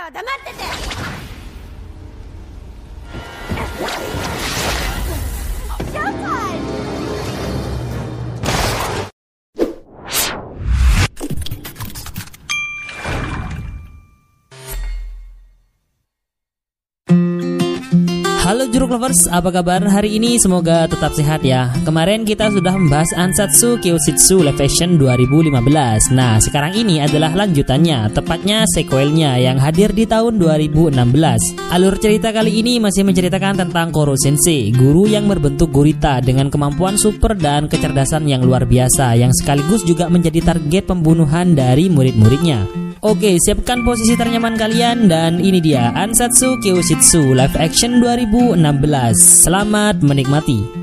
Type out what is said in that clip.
たは黙ってて。Halo Jeruk Lovers, apa kabar hari ini? Semoga tetap sehat ya. Kemarin kita sudah membahas Ansatsu Kyoshitsu Live Action 2015. Nah, sekarang ini adalah lanjutannya, tepatnya sequelnya yang hadir di tahun 2016. Alur cerita kali ini masih menceritakan tentang Koro Sensei, guru yang berbentuk gurita dengan kemampuan super dan kecerdasan yang luar biasa yang sekaligus juga menjadi target pembunuhan dari murid-muridnya. Oke, siapkan posisi ternyaman kalian dan ini dia Ansatsu Kyoshitsu Live Action 2016. Selamat menikmati.